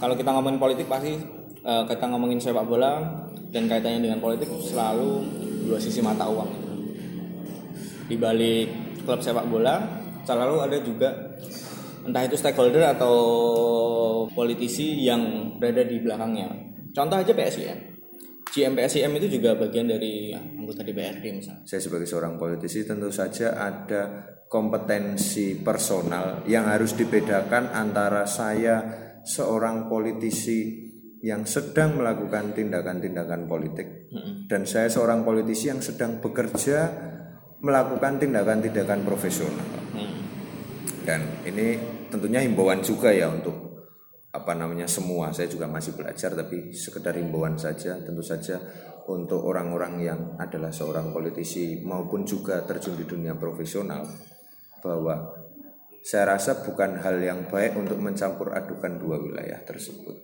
kalau kita ngomongin politik pasti uh, kita ngomongin sepak bola dan kaitannya dengan politik selalu dua sisi mata uang. Di balik klub sepak bola selalu ada juga entah itu stakeholder atau politisi yang berada di belakangnya. Contoh aja PSIM. GM PSIM itu juga bagian dari anggota DPRD misalnya. Saya sebagai seorang politisi tentu saja ada kompetensi personal yang harus dibedakan antara saya seorang politisi yang sedang melakukan tindakan-tindakan politik dan saya seorang politisi yang sedang bekerja melakukan tindakan-tindakan profesional. Dan ini tentunya himbauan juga ya untuk apa namanya semua. Saya juga masih belajar tapi sekedar himbauan saja tentu saja untuk orang-orang yang adalah seorang politisi maupun juga terjun di dunia profesional bahwa saya rasa bukan hal yang baik untuk mencampur adukan dua wilayah tersebut.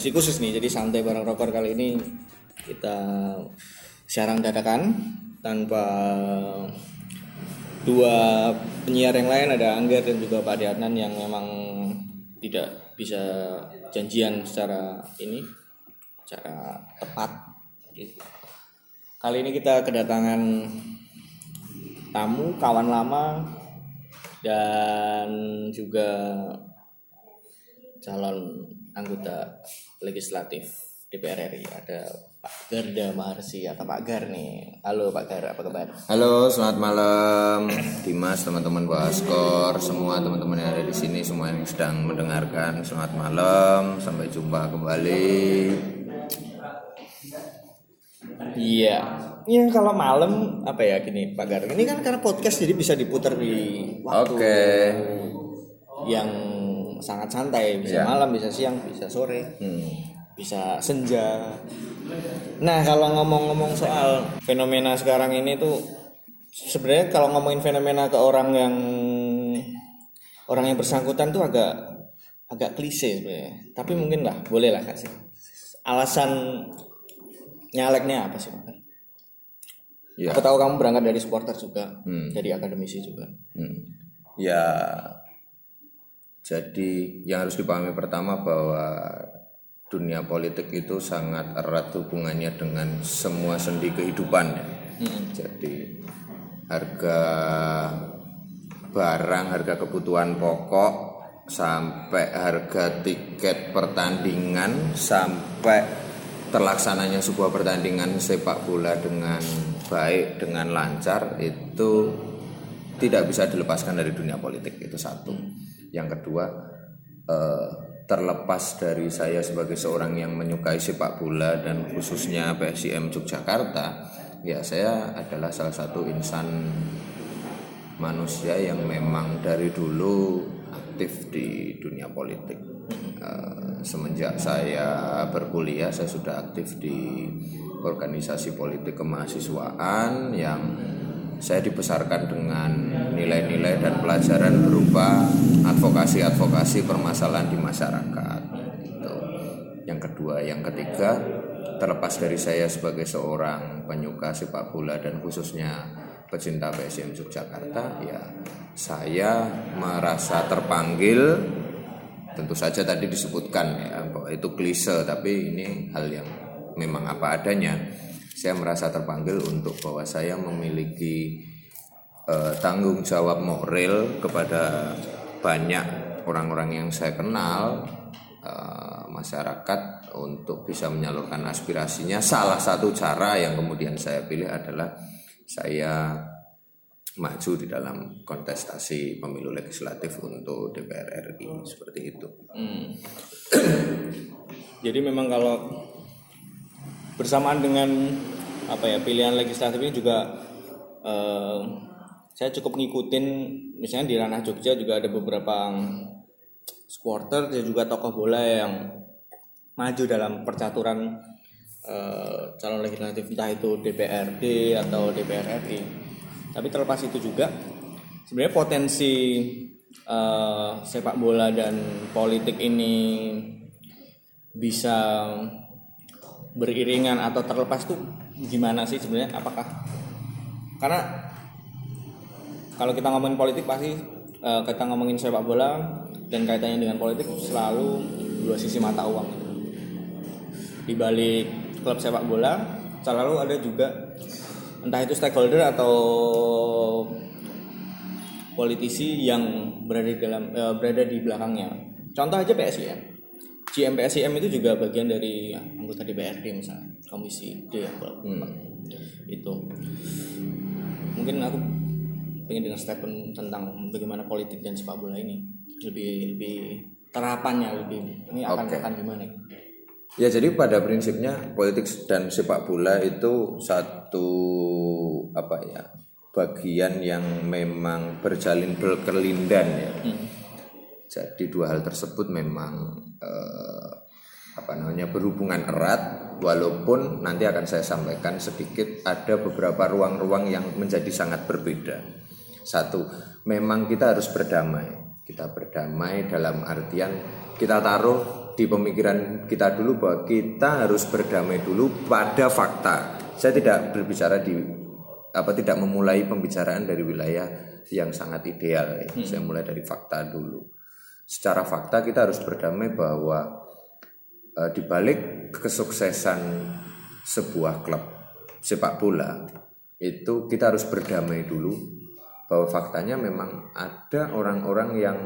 Edisi khusus nih. Jadi santai bareng rocker kali ini kita siaran dadakan tanpa dua penyiar yang lain ada Angger dan juga Pak Diatnan yang memang tidak bisa janjian secara ini secara tepat. Kali ini kita kedatangan tamu kawan lama dan juga calon anggota legislatif DPR RI ada Pak Garda Maharsi atau Pak Gar nih. Halo Pak Gar, apa kabar? Halo, selamat malam Dimas, teman-teman Pak Askor, semua teman-teman yang ada di sini, semua yang sedang mendengarkan. Selamat malam, sampai jumpa kembali. Iya, ya kalau malam apa ya gini Pak Gar. Ini kan karena podcast jadi bisa diputar di waktu okay. yang sangat santai bisa yeah. malam bisa siang bisa sore hmm. bisa senja nah kalau ngomong-ngomong soal fenomena sekarang ini tuh sebenarnya kalau ngomongin fenomena ke orang yang orang yang bersangkutan tuh agak agak klise sebenarnya tapi mungkin lah boleh lah kasih alasan nyaleknya apa sih Pak? Ya. Aku tahu kamu berangkat dari supporter juga, hmm. dari akademisi juga. Hmm. Ya jadi yang harus dipahami pertama bahwa dunia politik itu sangat erat hubungannya dengan semua sendi kehidupan ya. Hmm. Jadi harga barang, harga kebutuhan pokok sampai harga tiket pertandingan sampai terlaksananya sebuah pertandingan sepak bola dengan baik dengan lancar itu tidak bisa dilepaskan dari dunia politik itu satu. Yang kedua, eh, terlepas dari saya sebagai seorang yang menyukai sepak bola dan khususnya PSIM Yogyakarta, ya saya adalah salah satu insan manusia yang memang dari dulu aktif di dunia politik. Eh, semenjak saya berkuliah, saya sudah aktif di organisasi politik kemahasiswaan yang saya dibesarkan dengan nilai-nilai dan pelajaran berupa advokasi-advokasi permasalahan di masyarakat. Itu. Yang kedua, yang ketiga, terlepas dari saya sebagai seorang penyuka sepak bola dan khususnya pecinta PSM Yogyakarta, ya saya merasa terpanggil. Tentu saja tadi disebutkan ya bahwa itu klise, tapi ini hal yang memang apa adanya saya merasa terpanggil untuk bahwa saya memiliki uh, tanggung jawab moral kepada banyak orang-orang yang saya kenal uh, masyarakat untuk bisa menyalurkan aspirasinya salah satu cara yang kemudian saya pilih adalah saya maju di dalam kontestasi pemilu legislatif untuk DPR RI seperti itu. Hmm. Jadi memang kalau bersamaan dengan apa ya pilihan legislatif ini juga uh, saya cukup ngikutin misalnya di ranah Jogja juga ada beberapa supporter dan juga tokoh bola yang maju dalam percaturan uh, calon legislatif entah itu DPRD atau DPR RI. Tapi terlepas itu juga sebenarnya potensi uh, sepak bola dan politik ini bisa beriringan atau terlepas tuh gimana sih sebenarnya? Apakah? Karena kalau kita ngomongin politik pasti uh, kita ngomongin sepak bola dan kaitannya dengan politik selalu dua sisi mata uang. Di balik klub sepak bola selalu ada juga entah itu stakeholder atau politisi yang berada dalam uh, berada di belakangnya. Contoh aja PSIM GMPSIM itu juga bagian dari anggota DPRD misalnya komisi D ya hmm. itu. Mungkin aku pengen dengar statement tentang bagaimana politik dan sepak bola ini. Lebih lebih terapannya lebih ini akan okay. akan gimana ya jadi pada prinsipnya politik dan sepak bola itu satu apa ya bagian yang memang berjalin berkelindan ya. Hmm jadi dua hal tersebut memang eh, apa namanya berhubungan erat walaupun nanti akan saya sampaikan sedikit ada beberapa ruang-ruang yang menjadi sangat berbeda. Satu, memang kita harus berdamai. Kita berdamai dalam artian kita taruh di pemikiran kita dulu bahwa kita harus berdamai dulu pada fakta. Saya tidak berbicara di apa tidak memulai pembicaraan dari wilayah yang sangat ideal. Hmm. Saya mulai dari fakta dulu secara fakta kita harus berdamai bahwa e, di balik kesuksesan sebuah klub sepak bola itu kita harus berdamai dulu bahwa faktanya memang ada orang-orang yang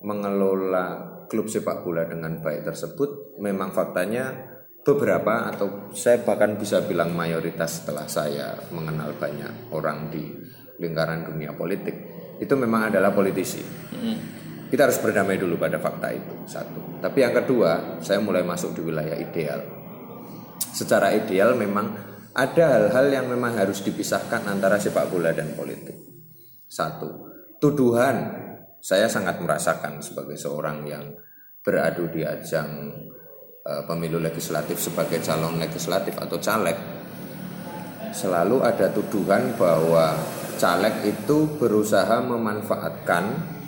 mengelola klub sepak bola dengan baik tersebut memang faktanya beberapa atau saya bahkan bisa bilang mayoritas setelah saya mengenal banyak orang di lingkaran dunia politik itu memang adalah politisi. Mm kita harus berdamai dulu pada fakta itu satu. Tapi yang kedua, saya mulai masuk di wilayah ideal. Secara ideal memang ada hal-hal yang memang harus dipisahkan antara sepak bola dan politik. Satu, tuduhan saya sangat merasakan sebagai seorang yang beradu di ajang uh, pemilu legislatif sebagai calon legislatif atau caleg. Selalu ada tuduhan bahwa caleg itu berusaha memanfaatkan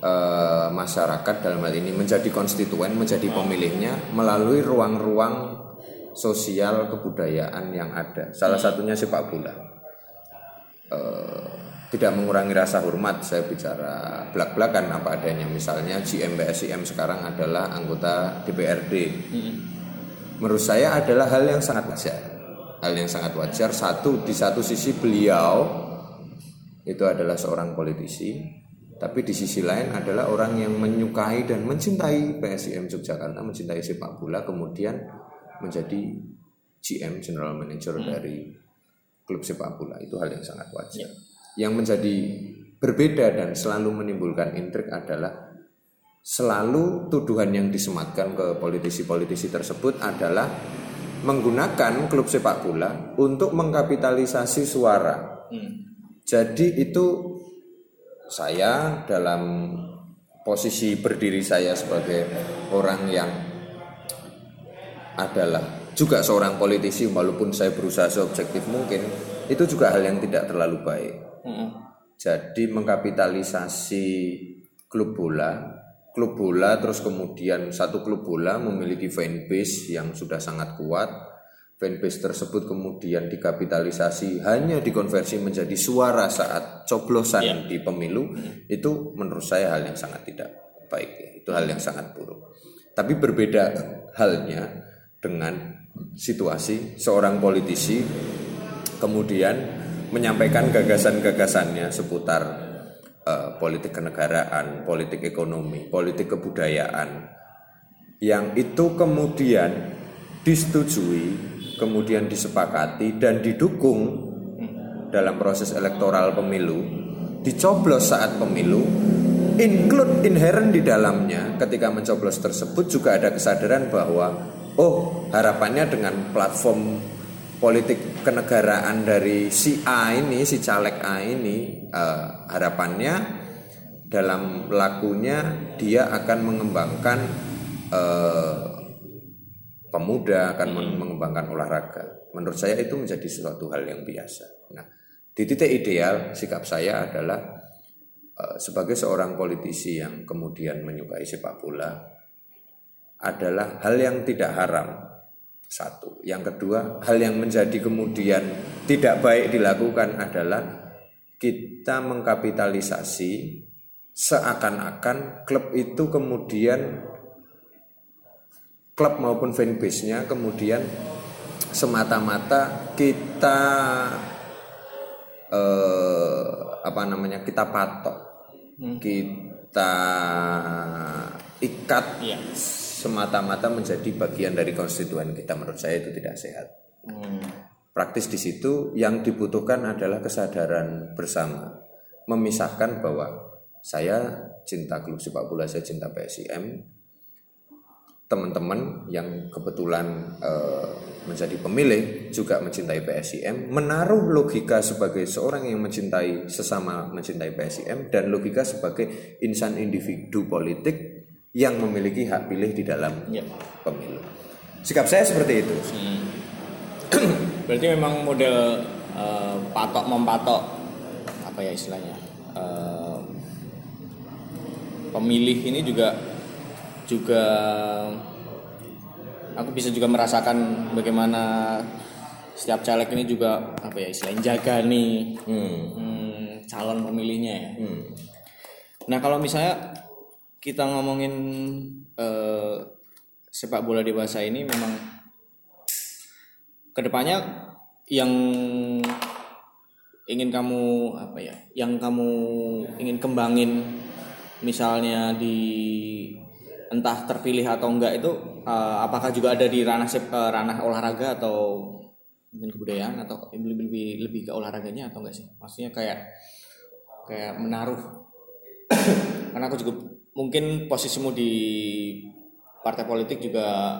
uh, masyarakat dalam hal ini menjadi konstituen, menjadi pemilihnya melalui ruang-ruang sosial kebudayaan yang ada. Salah satunya sepak bola. Uh, tidak mengurangi rasa hormat, saya bicara belak-belakan apa adanya. Misalnya GM BSIM sekarang adalah anggota DPRD. Menurut saya adalah hal yang sangat wajar. Hal yang sangat wajar. Satu di satu sisi beliau itu adalah seorang politisi tapi di sisi lain adalah orang yang menyukai dan mencintai PSIM Yogyakarta, mencintai sepak bola, kemudian menjadi GM General Manager hmm. dari klub sepak bola. Itu hal yang sangat wajar. Yeah. Yang menjadi berbeda dan selalu menimbulkan intrik adalah selalu tuduhan yang disematkan ke politisi-politisi tersebut adalah menggunakan klub sepak bola untuk mengkapitalisasi suara. Hmm. Jadi itu saya dalam posisi berdiri saya sebagai orang yang adalah juga seorang politisi walaupun saya berusaha seobjektif mungkin itu juga hal yang tidak terlalu baik. Mm Jadi mengkapitalisasi klub bola, klub bola terus kemudian satu klub bola memiliki fanbase yang sudah sangat kuat fanbase tersebut kemudian dikapitalisasi hanya dikonversi menjadi suara saat coblosan yeah. di pemilu hmm. itu menurut saya hal yang sangat tidak baik ya. itu hal yang sangat buruk tapi berbeda halnya dengan situasi seorang politisi kemudian menyampaikan gagasan-gagasannya seputar uh, politik kenegaraan, politik ekonomi, politik kebudayaan yang itu kemudian disetujui kemudian disepakati dan didukung dalam proses elektoral pemilu, dicoblos saat pemilu, include inherent di dalamnya. Ketika mencoblos tersebut juga ada kesadaran bahwa oh harapannya dengan platform politik kenegaraan dari si A ini, si caleg A ini, uh, harapannya dalam lakunya dia akan mengembangkan uh, pemuda akan hmm. mengembangkan olahraga. Menurut saya itu menjadi suatu hal yang biasa. Nah, di titik ideal sikap saya adalah uh, sebagai seorang politisi yang kemudian menyukai sepak bola adalah hal yang tidak haram. Satu. Yang kedua, hal yang menjadi kemudian tidak baik dilakukan adalah kita mengkapitalisasi seakan-akan klub itu kemudian klub maupun fanbase-nya kemudian semata-mata kita eh, apa namanya kita patok hmm. kita ikat ya. semata-mata menjadi bagian dari konstituen kita menurut saya itu tidak sehat hmm. praktis di situ yang dibutuhkan adalah kesadaran bersama memisahkan bahwa saya cinta klub sepak bola saya cinta PSIM teman-teman yang kebetulan uh, menjadi pemilih juga mencintai PSIM menaruh logika sebagai seorang yang mencintai sesama mencintai PSIM dan logika sebagai insan individu politik yang memiliki hak pilih di dalam ya. pemilu. Sikap saya seperti itu. Hmm. Berarti memang model uh, patok mempatok apa ya istilahnya uh, pemilih ini juga juga aku bisa juga merasakan bagaimana setiap caleg ini juga apa ya selain jaga nih hmm. Hmm, calon pemilihnya ya. Hmm. Nah kalau misalnya kita ngomongin eh, sepak bola dewasa ini memang ke depannya yang ingin kamu apa ya, yang kamu ingin kembangin misalnya di entah terpilih atau enggak itu uh, apakah juga ada di ranah uh, ranah olahraga atau mungkin kebudayaan atau lebih lebih lebih ke olahraganya atau enggak sih maksudnya kayak kayak menaruh karena aku juga mungkin posisimu di partai politik juga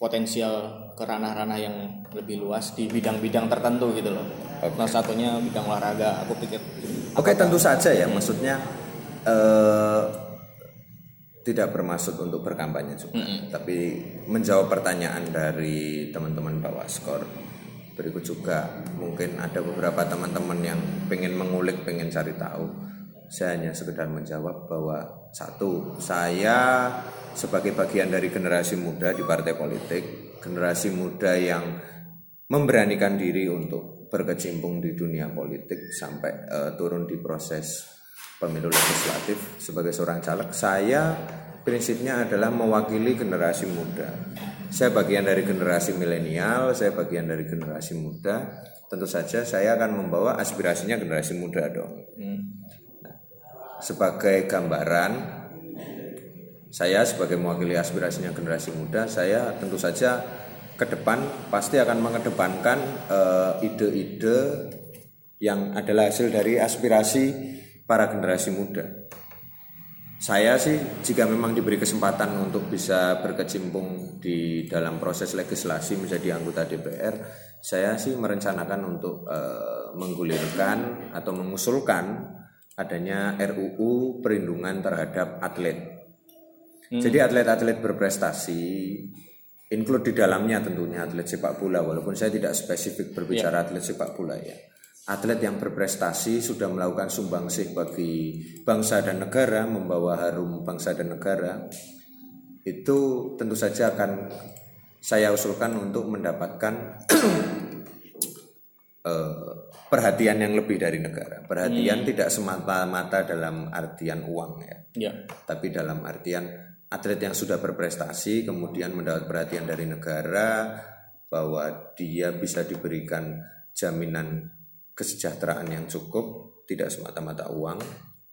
potensial ke ranah-ranah yang lebih luas di bidang-bidang tertentu gitu loh. Okay. Salah satunya bidang olahraga. Aku pikir. Oke, okay, tentu saja ya. Maksudnya uh, tidak bermaksud untuk berkampanye juga, mm -hmm. tapi menjawab pertanyaan dari teman-teman bawah skor berikut juga mungkin ada beberapa teman-teman yang pengen mengulik, pengen cari tahu. Saya hanya sekedar menjawab bahwa satu, saya sebagai bagian dari generasi muda di partai politik, generasi muda yang memberanikan diri untuk berkecimpung di dunia politik sampai uh, turun di proses pemilu legislatif sebagai seorang caleg saya prinsipnya adalah mewakili generasi muda. Saya bagian dari generasi milenial saya bagian dari generasi muda. Tentu saja saya akan membawa aspirasinya generasi muda dong. Nah, sebagai gambaran saya sebagai mewakili aspirasinya generasi muda saya tentu saja ke depan pasti akan mengedepankan eh, ide-ide uh, yang adalah hasil dari aspirasi para generasi muda. Saya sih jika memang diberi kesempatan untuk bisa berkecimpung di dalam proses legislasi menjadi anggota DPR, saya sih merencanakan untuk uh, menggulirkan atau mengusulkan adanya RUU perlindungan terhadap atlet. Hmm. Jadi atlet-atlet berprestasi include di dalamnya tentunya atlet sepak bola walaupun saya tidak spesifik berbicara yeah. atlet sepak bola ya atlet yang berprestasi sudah melakukan sumbangsih bagi bangsa dan negara, membawa harum bangsa dan negara, itu tentu saja akan saya usulkan untuk mendapatkan uh, perhatian yang lebih dari negara. Perhatian hmm. tidak semata-mata dalam artian uang ya, ya, tapi dalam artian atlet yang sudah berprestasi kemudian mendapat perhatian dari negara bahwa dia bisa diberikan jaminan kesejahteraan yang cukup, tidak semata-mata uang,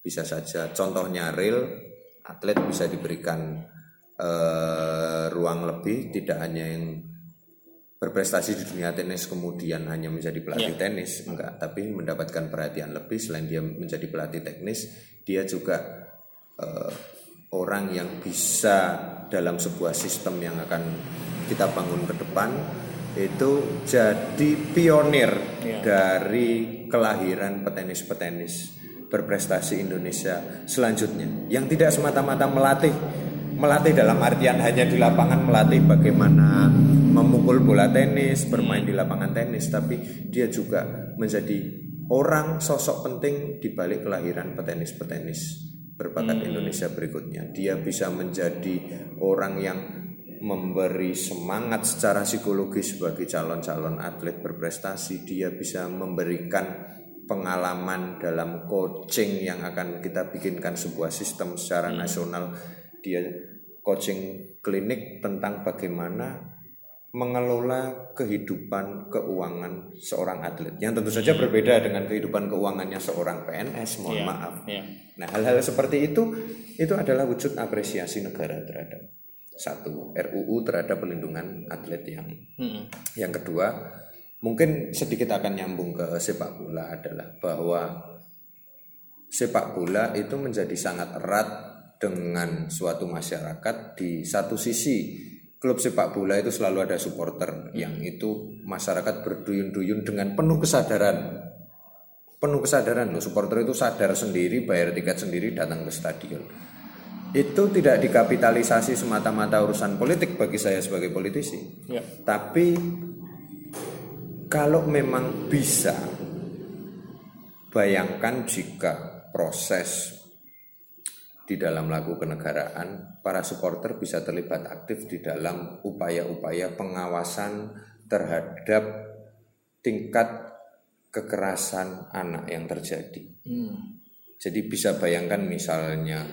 bisa saja contohnya real, atlet bisa diberikan uh, ruang lebih, tidak hanya yang berprestasi di dunia tenis kemudian hanya menjadi pelatih yeah. tenis, enggak, tapi mendapatkan perhatian lebih selain dia menjadi pelatih teknis, dia juga uh, orang yang bisa dalam sebuah sistem yang akan kita bangun ke depan itu jadi pionir ya. dari kelahiran petenis-petenis berprestasi Indonesia selanjutnya yang tidak semata-mata melatih melatih dalam artian hanya di lapangan melatih bagaimana memukul bola tenis, bermain di lapangan tenis, tapi dia juga menjadi orang sosok penting di balik kelahiran petenis-petenis berbakat hmm. Indonesia berikutnya. Dia bisa menjadi orang yang memberi semangat secara psikologis bagi calon-calon atlet berprestasi. Dia bisa memberikan pengalaman dalam coaching yang akan kita bikinkan sebuah sistem secara hmm. nasional. Dia coaching klinik tentang bagaimana mengelola kehidupan keuangan seorang atlet yang tentu saja berbeda dengan kehidupan keuangannya seorang PNS mohon yeah, maaf. Yeah. Nah hal-hal seperti itu itu adalah wujud apresiasi negara terhadap satu RUU terhadap pelindungan atlet yang hmm. yang kedua mungkin sedikit akan nyambung ke sepak bola adalah bahwa sepak bola itu menjadi sangat erat dengan suatu masyarakat. Di satu sisi klub sepak bola itu selalu ada supporter yang itu masyarakat berduyun-duyun dengan penuh kesadaran. Penuh kesadaran loh supporter itu sadar sendiri bayar tiket sendiri datang ke stadion itu tidak dikapitalisasi semata-mata urusan politik bagi saya sebagai politisi ya. tapi kalau memang bisa bayangkan jika proses di dalam lagu kenegaraan, para supporter bisa terlibat aktif di dalam upaya-upaya pengawasan terhadap tingkat kekerasan anak yang terjadi. Hmm. Jadi bisa bayangkan misalnya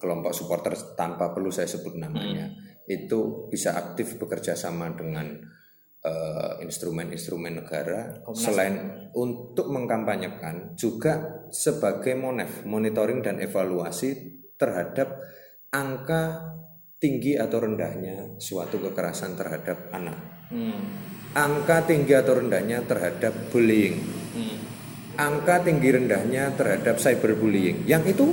kelompok supporter tanpa perlu saya sebut namanya hmm. itu bisa aktif bekerja sama dengan uh, instrumen-instrumen negara Komnas. selain untuk mengkampanyekan juga sebagai monef monitoring dan evaluasi terhadap angka tinggi atau rendahnya suatu kekerasan terhadap anak. Hmm. Angka tinggi atau rendahnya terhadap bullying. Hmm. Angka tinggi rendahnya terhadap cyberbullying. Yang itu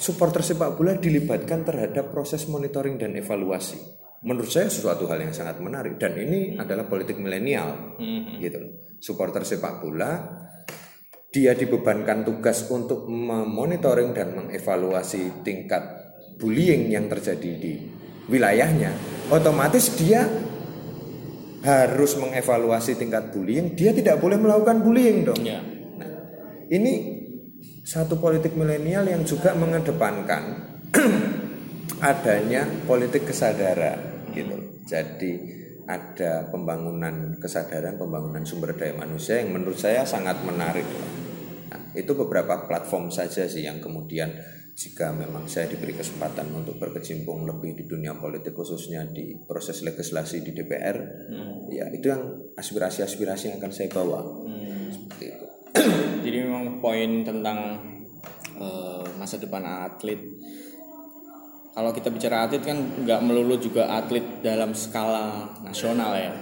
supporter sepak bola dilibatkan terhadap proses monitoring dan evaluasi. Menurut saya sesuatu hal yang sangat menarik dan ini hmm. adalah politik milenial. Hmm. Gitu. Supporter sepak bola dia dibebankan tugas untuk memonitoring dan mengevaluasi tingkat bullying yang terjadi di wilayahnya, otomatis dia harus mengevaluasi tingkat bullying, dia tidak boleh melakukan bullying dong. Ya. Nah, ini satu politik milenial yang juga mengedepankan adanya politik kesadaran gitu. Jadi ada pembangunan kesadaran, pembangunan sumber daya manusia yang menurut saya sangat menarik. Nah, itu beberapa platform saja sih yang kemudian jika memang saya diberi kesempatan untuk berkecimpung lebih di dunia politik khususnya di proses legislasi di DPR, hmm. ya itu yang aspirasi-aspirasi yang akan saya bawa. Hmm. Jadi memang poin tentang uh, masa depan atlet. Kalau kita bicara atlet kan nggak melulu juga atlet dalam skala nasional ya.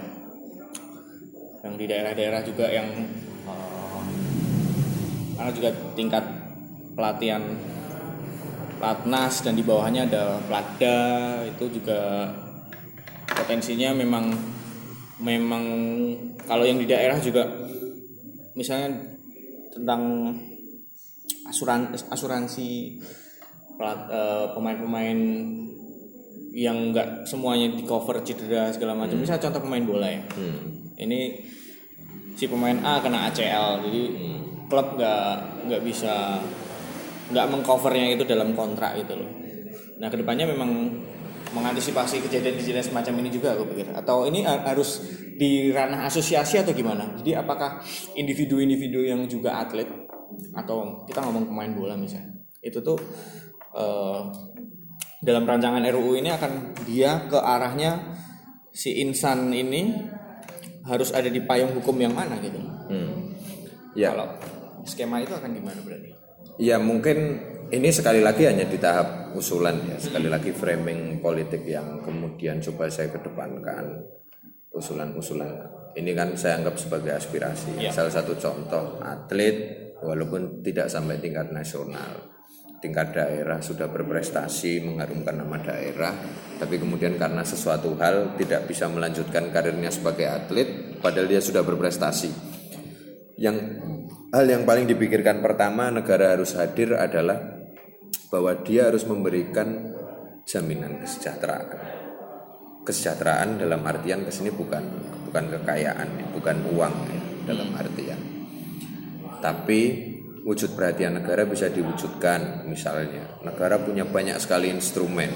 Yang di daerah-daerah juga yang uh, karena juga tingkat pelatihan platnas dan di bawahnya ada platda itu juga potensinya memang memang kalau yang di daerah juga misalnya tentang asuransi asuransi Eh, pemain-pemain yang enggak semuanya di cover cedera segala macam. Hmm. Misal contoh pemain bola ya. Hmm. Ini si pemain A kena ACL, jadi hmm. klub nggak nggak bisa nggak mengcovernya itu dalam kontrak itu loh. Nah ke depannya memang mengantisipasi kejadian-kejadian semacam ini juga aku pikir. Atau ini harus di ranah asosiasi atau gimana? Jadi apakah individu-individu yang juga atlet atau kita ngomong pemain bola misalnya itu tuh uh, dalam rancangan RUU ini akan dia ke arahnya si insan ini harus ada di payung hukum yang mana gitu. Hmm. Ya. Kalau skema itu akan gimana berarti? Ya mungkin ini sekali lagi hanya di tahap usulan ya, sekali hmm. lagi framing politik yang kemudian coba saya kedepankan usulan-usulan. Ini kan saya anggap sebagai aspirasi. Ya. Salah satu contoh atlet walaupun tidak sampai tingkat nasional tingkat daerah sudah berprestasi mengharumkan nama daerah tapi kemudian karena sesuatu hal tidak bisa melanjutkan karirnya sebagai atlet padahal dia sudah berprestasi yang hal yang paling dipikirkan pertama negara harus hadir adalah bahwa dia harus memberikan jaminan kesejahteraan kesejahteraan dalam artian ke sini bukan bukan kekayaan bukan uang ya, dalam artian. Tapi wujud perhatian negara bisa diwujudkan misalnya. Negara punya banyak sekali instrumen.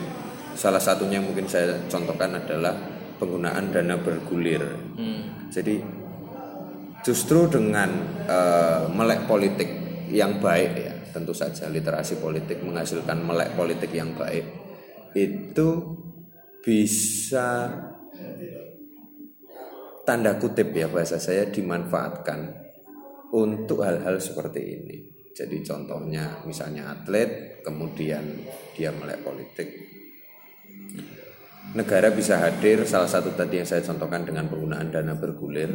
Salah satunya yang mungkin saya contohkan adalah penggunaan dana bergulir. Hmm. jadi justru dengan uh, melek politik yang baik ya tentu saja literasi politik menghasilkan melek politik yang baik itu bisa tanda kutip ya bahasa saya dimanfaatkan untuk hal-hal seperti ini. Jadi contohnya misalnya atlet, kemudian dia melek politik. Negara bisa hadir, salah satu tadi yang saya contohkan dengan penggunaan dana bergulir.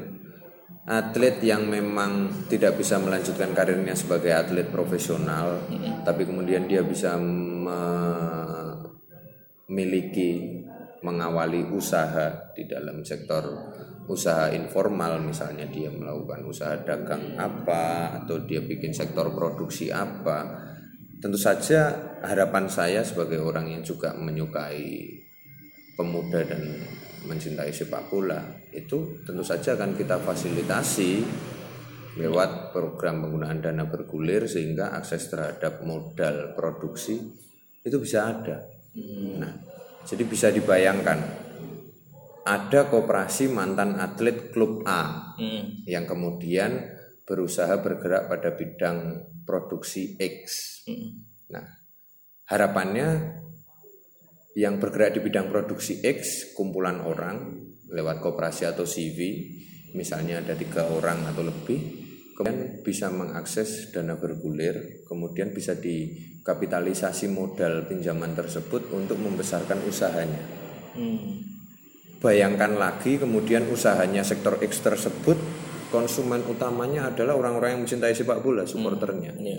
Atlet yang memang tidak bisa melanjutkan karirnya sebagai atlet profesional, tapi kemudian dia bisa memiliki mengawali usaha di dalam sektor usaha informal misalnya dia melakukan usaha dagang apa atau dia bikin sektor produksi apa tentu saja harapan saya sebagai orang yang juga menyukai pemuda dan mencintai sepak bola itu tentu saja akan kita fasilitasi lewat program penggunaan dana bergulir sehingga akses terhadap modal produksi itu bisa ada. Nah, jadi bisa dibayangkan ada koperasi mantan atlet klub A hmm. yang kemudian berusaha bergerak pada bidang produksi X. Hmm. Nah, harapannya yang bergerak di bidang produksi X kumpulan orang lewat koperasi atau CV, misalnya ada tiga orang atau lebih, kemudian bisa mengakses dana bergulir, kemudian bisa dikapitalisasi modal pinjaman tersebut untuk membesarkan usahanya. Hmm. Bayangkan lagi kemudian usahanya sektor X tersebut konsumen utamanya adalah orang-orang yang mencintai sepak bola supporternya. Hmm, iya.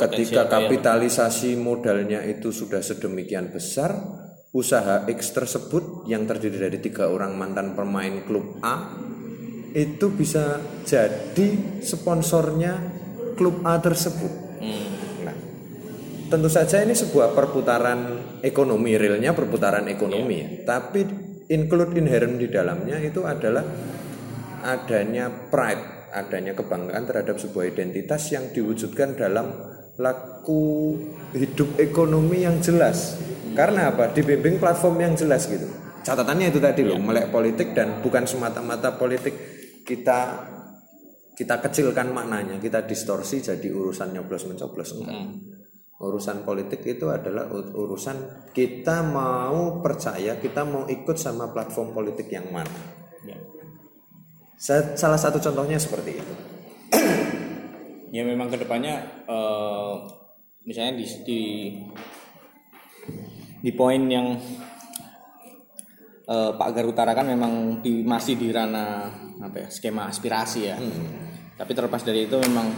Ketika kapitalisasi modalnya itu sudah sedemikian besar, usaha X tersebut yang terdiri dari tiga orang mantan pemain klub A itu bisa jadi sponsornya klub A tersebut. Hmm tentu saja ini sebuah perputaran ekonomi realnya perputaran ekonomi yeah. ya. tapi include inherent di dalamnya itu adalah adanya pride adanya kebanggaan terhadap sebuah identitas yang diwujudkan dalam laku hidup ekonomi yang jelas karena apa dibimbing platform yang jelas gitu catatannya itu tadi loh iya. melek politik dan bukan semata-mata politik kita kita kecilkan maknanya kita distorsi jadi urusan nyoblos mencoblos enggak. Hmm. Urusan politik itu adalah urusan kita mau percaya kita mau ikut sama platform politik yang mana. Ya. salah satu contohnya seperti itu. Ya memang ke depannya uh, misalnya di di, di poin yang uh, Pak Gar utarakan memang di masih di ranah apa ya skema aspirasi ya hmm. tapi terlepas dari itu memang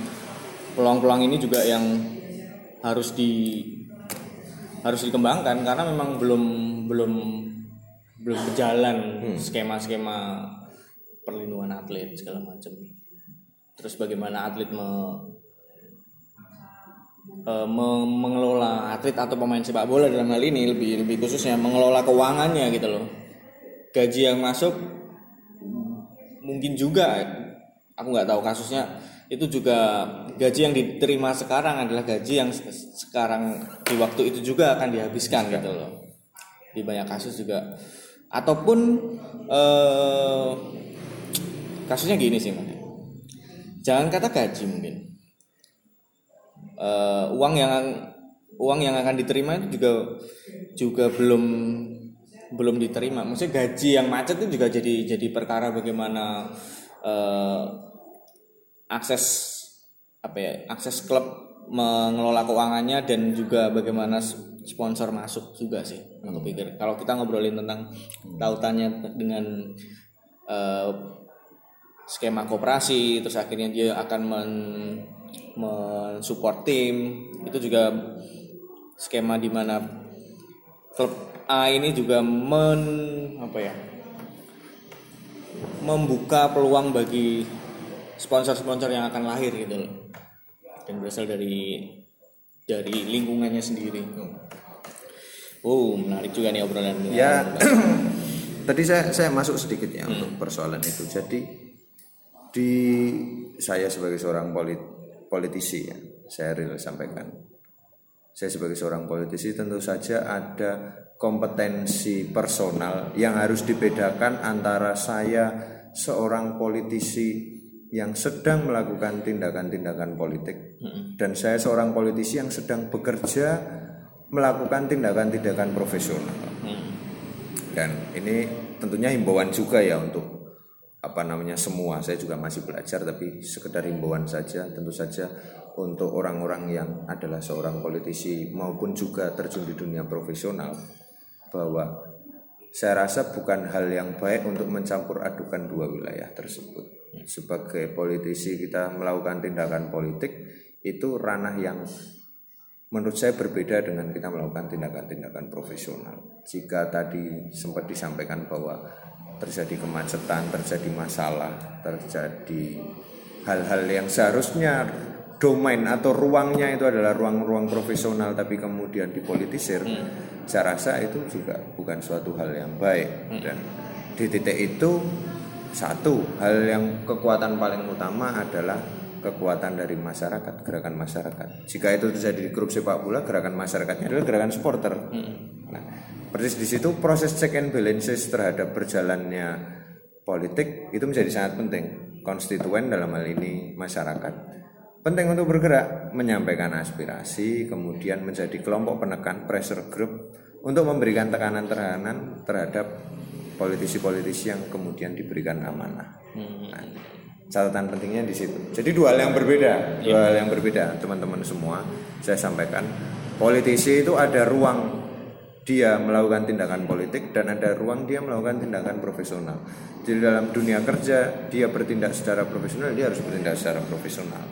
peluang-peluang ini juga yang harus di harus dikembangkan karena memang belum belum belum berjalan hmm. skema-skema perlindungan atlet segala macam. Terus bagaimana atlet me, e, me, mengelola atlet atau pemain sepak bola dalam hal ini lebih lebih khususnya mengelola keuangannya gitu loh. Gaji yang masuk mungkin juga. Aku nggak tahu kasusnya. Itu juga gaji yang diterima sekarang adalah gaji yang sekarang di waktu itu juga akan dihabiskan gitu loh. Di banyak kasus juga. Ataupun eh, kasusnya gini sih mas. Jangan kata gaji mungkin. Eh, uang yang uang yang akan diterima itu juga juga belum belum diterima maksudnya gaji yang macet itu juga jadi jadi perkara bagaimana eh, akses apa ya akses klub mengelola keuangannya dan juga bagaimana sponsor masuk juga sih aku hmm. pikir kalau kita ngobrolin tentang tautannya dengan uh, skema kooperasi terus akhirnya dia akan men mensupport tim itu juga skema di mana klub A ini juga men apa ya membuka peluang bagi sponsor-sponsor yang akan lahir gitu loh dan berasal dari dari lingkungannya sendiri Oh, menarik juga nih obrolan. Ya, tadi saya saya masuk sedikit ya hmm. untuk persoalan itu. Jadi di saya sebagai seorang polit, politisi ya, saya real sampaikan. Saya sebagai seorang politisi tentu saja ada kompetensi personal yang harus dibedakan antara saya seorang politisi yang sedang melakukan tindakan-tindakan politik hmm. dan saya seorang politisi yang sedang bekerja melakukan tindakan-tindakan profesional. Hmm. Dan ini tentunya himbauan juga ya untuk apa namanya semua. Saya juga masih belajar tapi sekedar himbauan saja tentu saja untuk orang-orang yang adalah seorang politisi maupun juga terjun di dunia profesional bahwa saya rasa bukan hal yang baik untuk mencampur adukan dua wilayah tersebut sebagai politisi kita melakukan tindakan politik itu ranah yang menurut saya berbeda dengan kita melakukan tindakan-tindakan profesional. Jika tadi sempat disampaikan bahwa terjadi kemacetan, terjadi masalah, terjadi hal-hal yang seharusnya domain atau ruangnya itu adalah ruang-ruang profesional tapi kemudian dipolitisir, hmm. Saya rasa itu juga bukan suatu hal yang baik hmm. dan di titik itu satu hal yang kekuatan paling utama adalah kekuatan dari masyarakat, gerakan masyarakat. Jika itu terjadi di grup sepak bola, gerakan masyarakatnya adalah gerakan supporter. Hmm. Nah, persis di situ proses check and balances terhadap berjalannya politik itu menjadi sangat penting. Konstituen dalam hal ini masyarakat penting untuk bergerak, menyampaikan aspirasi, kemudian menjadi kelompok penekan pressure group untuk memberikan tekanan-tekanan terhadap politisi-politisi yang kemudian diberikan amanah. Hmm. Nah, catatan pentingnya di situ. Jadi dua hal yang berbeda, dua yeah. hal yang berbeda teman-teman semua. Saya sampaikan, politisi itu ada ruang dia melakukan tindakan politik dan ada ruang dia melakukan tindakan profesional. Jadi dalam dunia kerja dia bertindak secara profesional, dia harus bertindak secara profesional.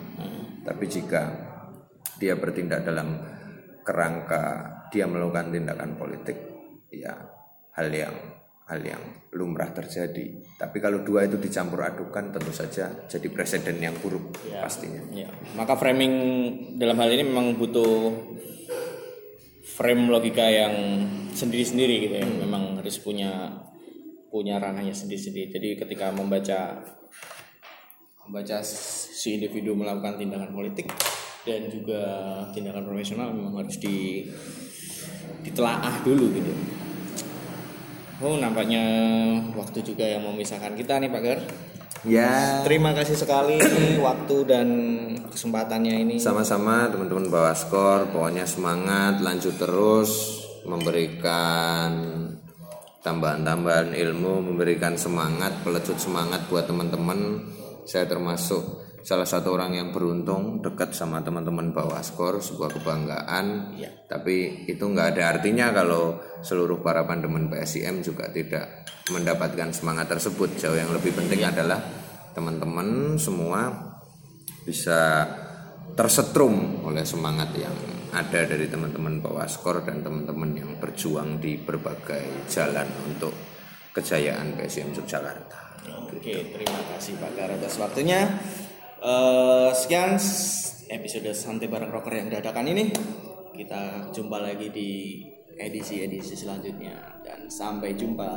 Tapi jika dia bertindak dalam kerangka dia melakukan tindakan politik, ya hal yang hal yang lumrah terjadi. Tapi kalau dua itu dicampur adukan tentu saja jadi presiden yang buruk ya, pastinya. Ya. Maka framing dalam hal ini memang butuh frame logika yang sendiri-sendiri gitu ya. Hmm. Memang harus punya punya ranahnya sendiri-sendiri. Jadi ketika membaca membaca si individu melakukan tindakan politik dan juga tindakan profesional memang harus di ditelaah dulu gitu Oh nampaknya waktu juga yang memisahkan kita nih Pak Gar. Ya. Terima kasih sekali waktu dan kesempatannya ini. Sama-sama teman-teman bawa skor, pokoknya semangat, lanjut terus memberikan tambahan-tambahan ilmu, memberikan semangat, pelecut semangat buat teman-teman. Saya termasuk salah satu orang yang beruntung dekat sama teman-teman bawa skor sebuah kebanggaan ya. tapi itu nggak ada artinya kalau seluruh para pandemen PSIM juga tidak mendapatkan semangat tersebut jauh yang lebih penting ya. adalah teman-teman semua bisa tersetrum oleh semangat yang ada dari teman-teman bawa skor dan teman-teman yang berjuang di berbagai jalan untuk kejayaan PSIM Yogyakarta. Oke, terima kasih Pak Gar atas waktunya. Uh, sekian episode santai bareng rocker yang dadakan ini. Kita jumpa lagi di edisi-edisi selanjutnya dan sampai jumpa.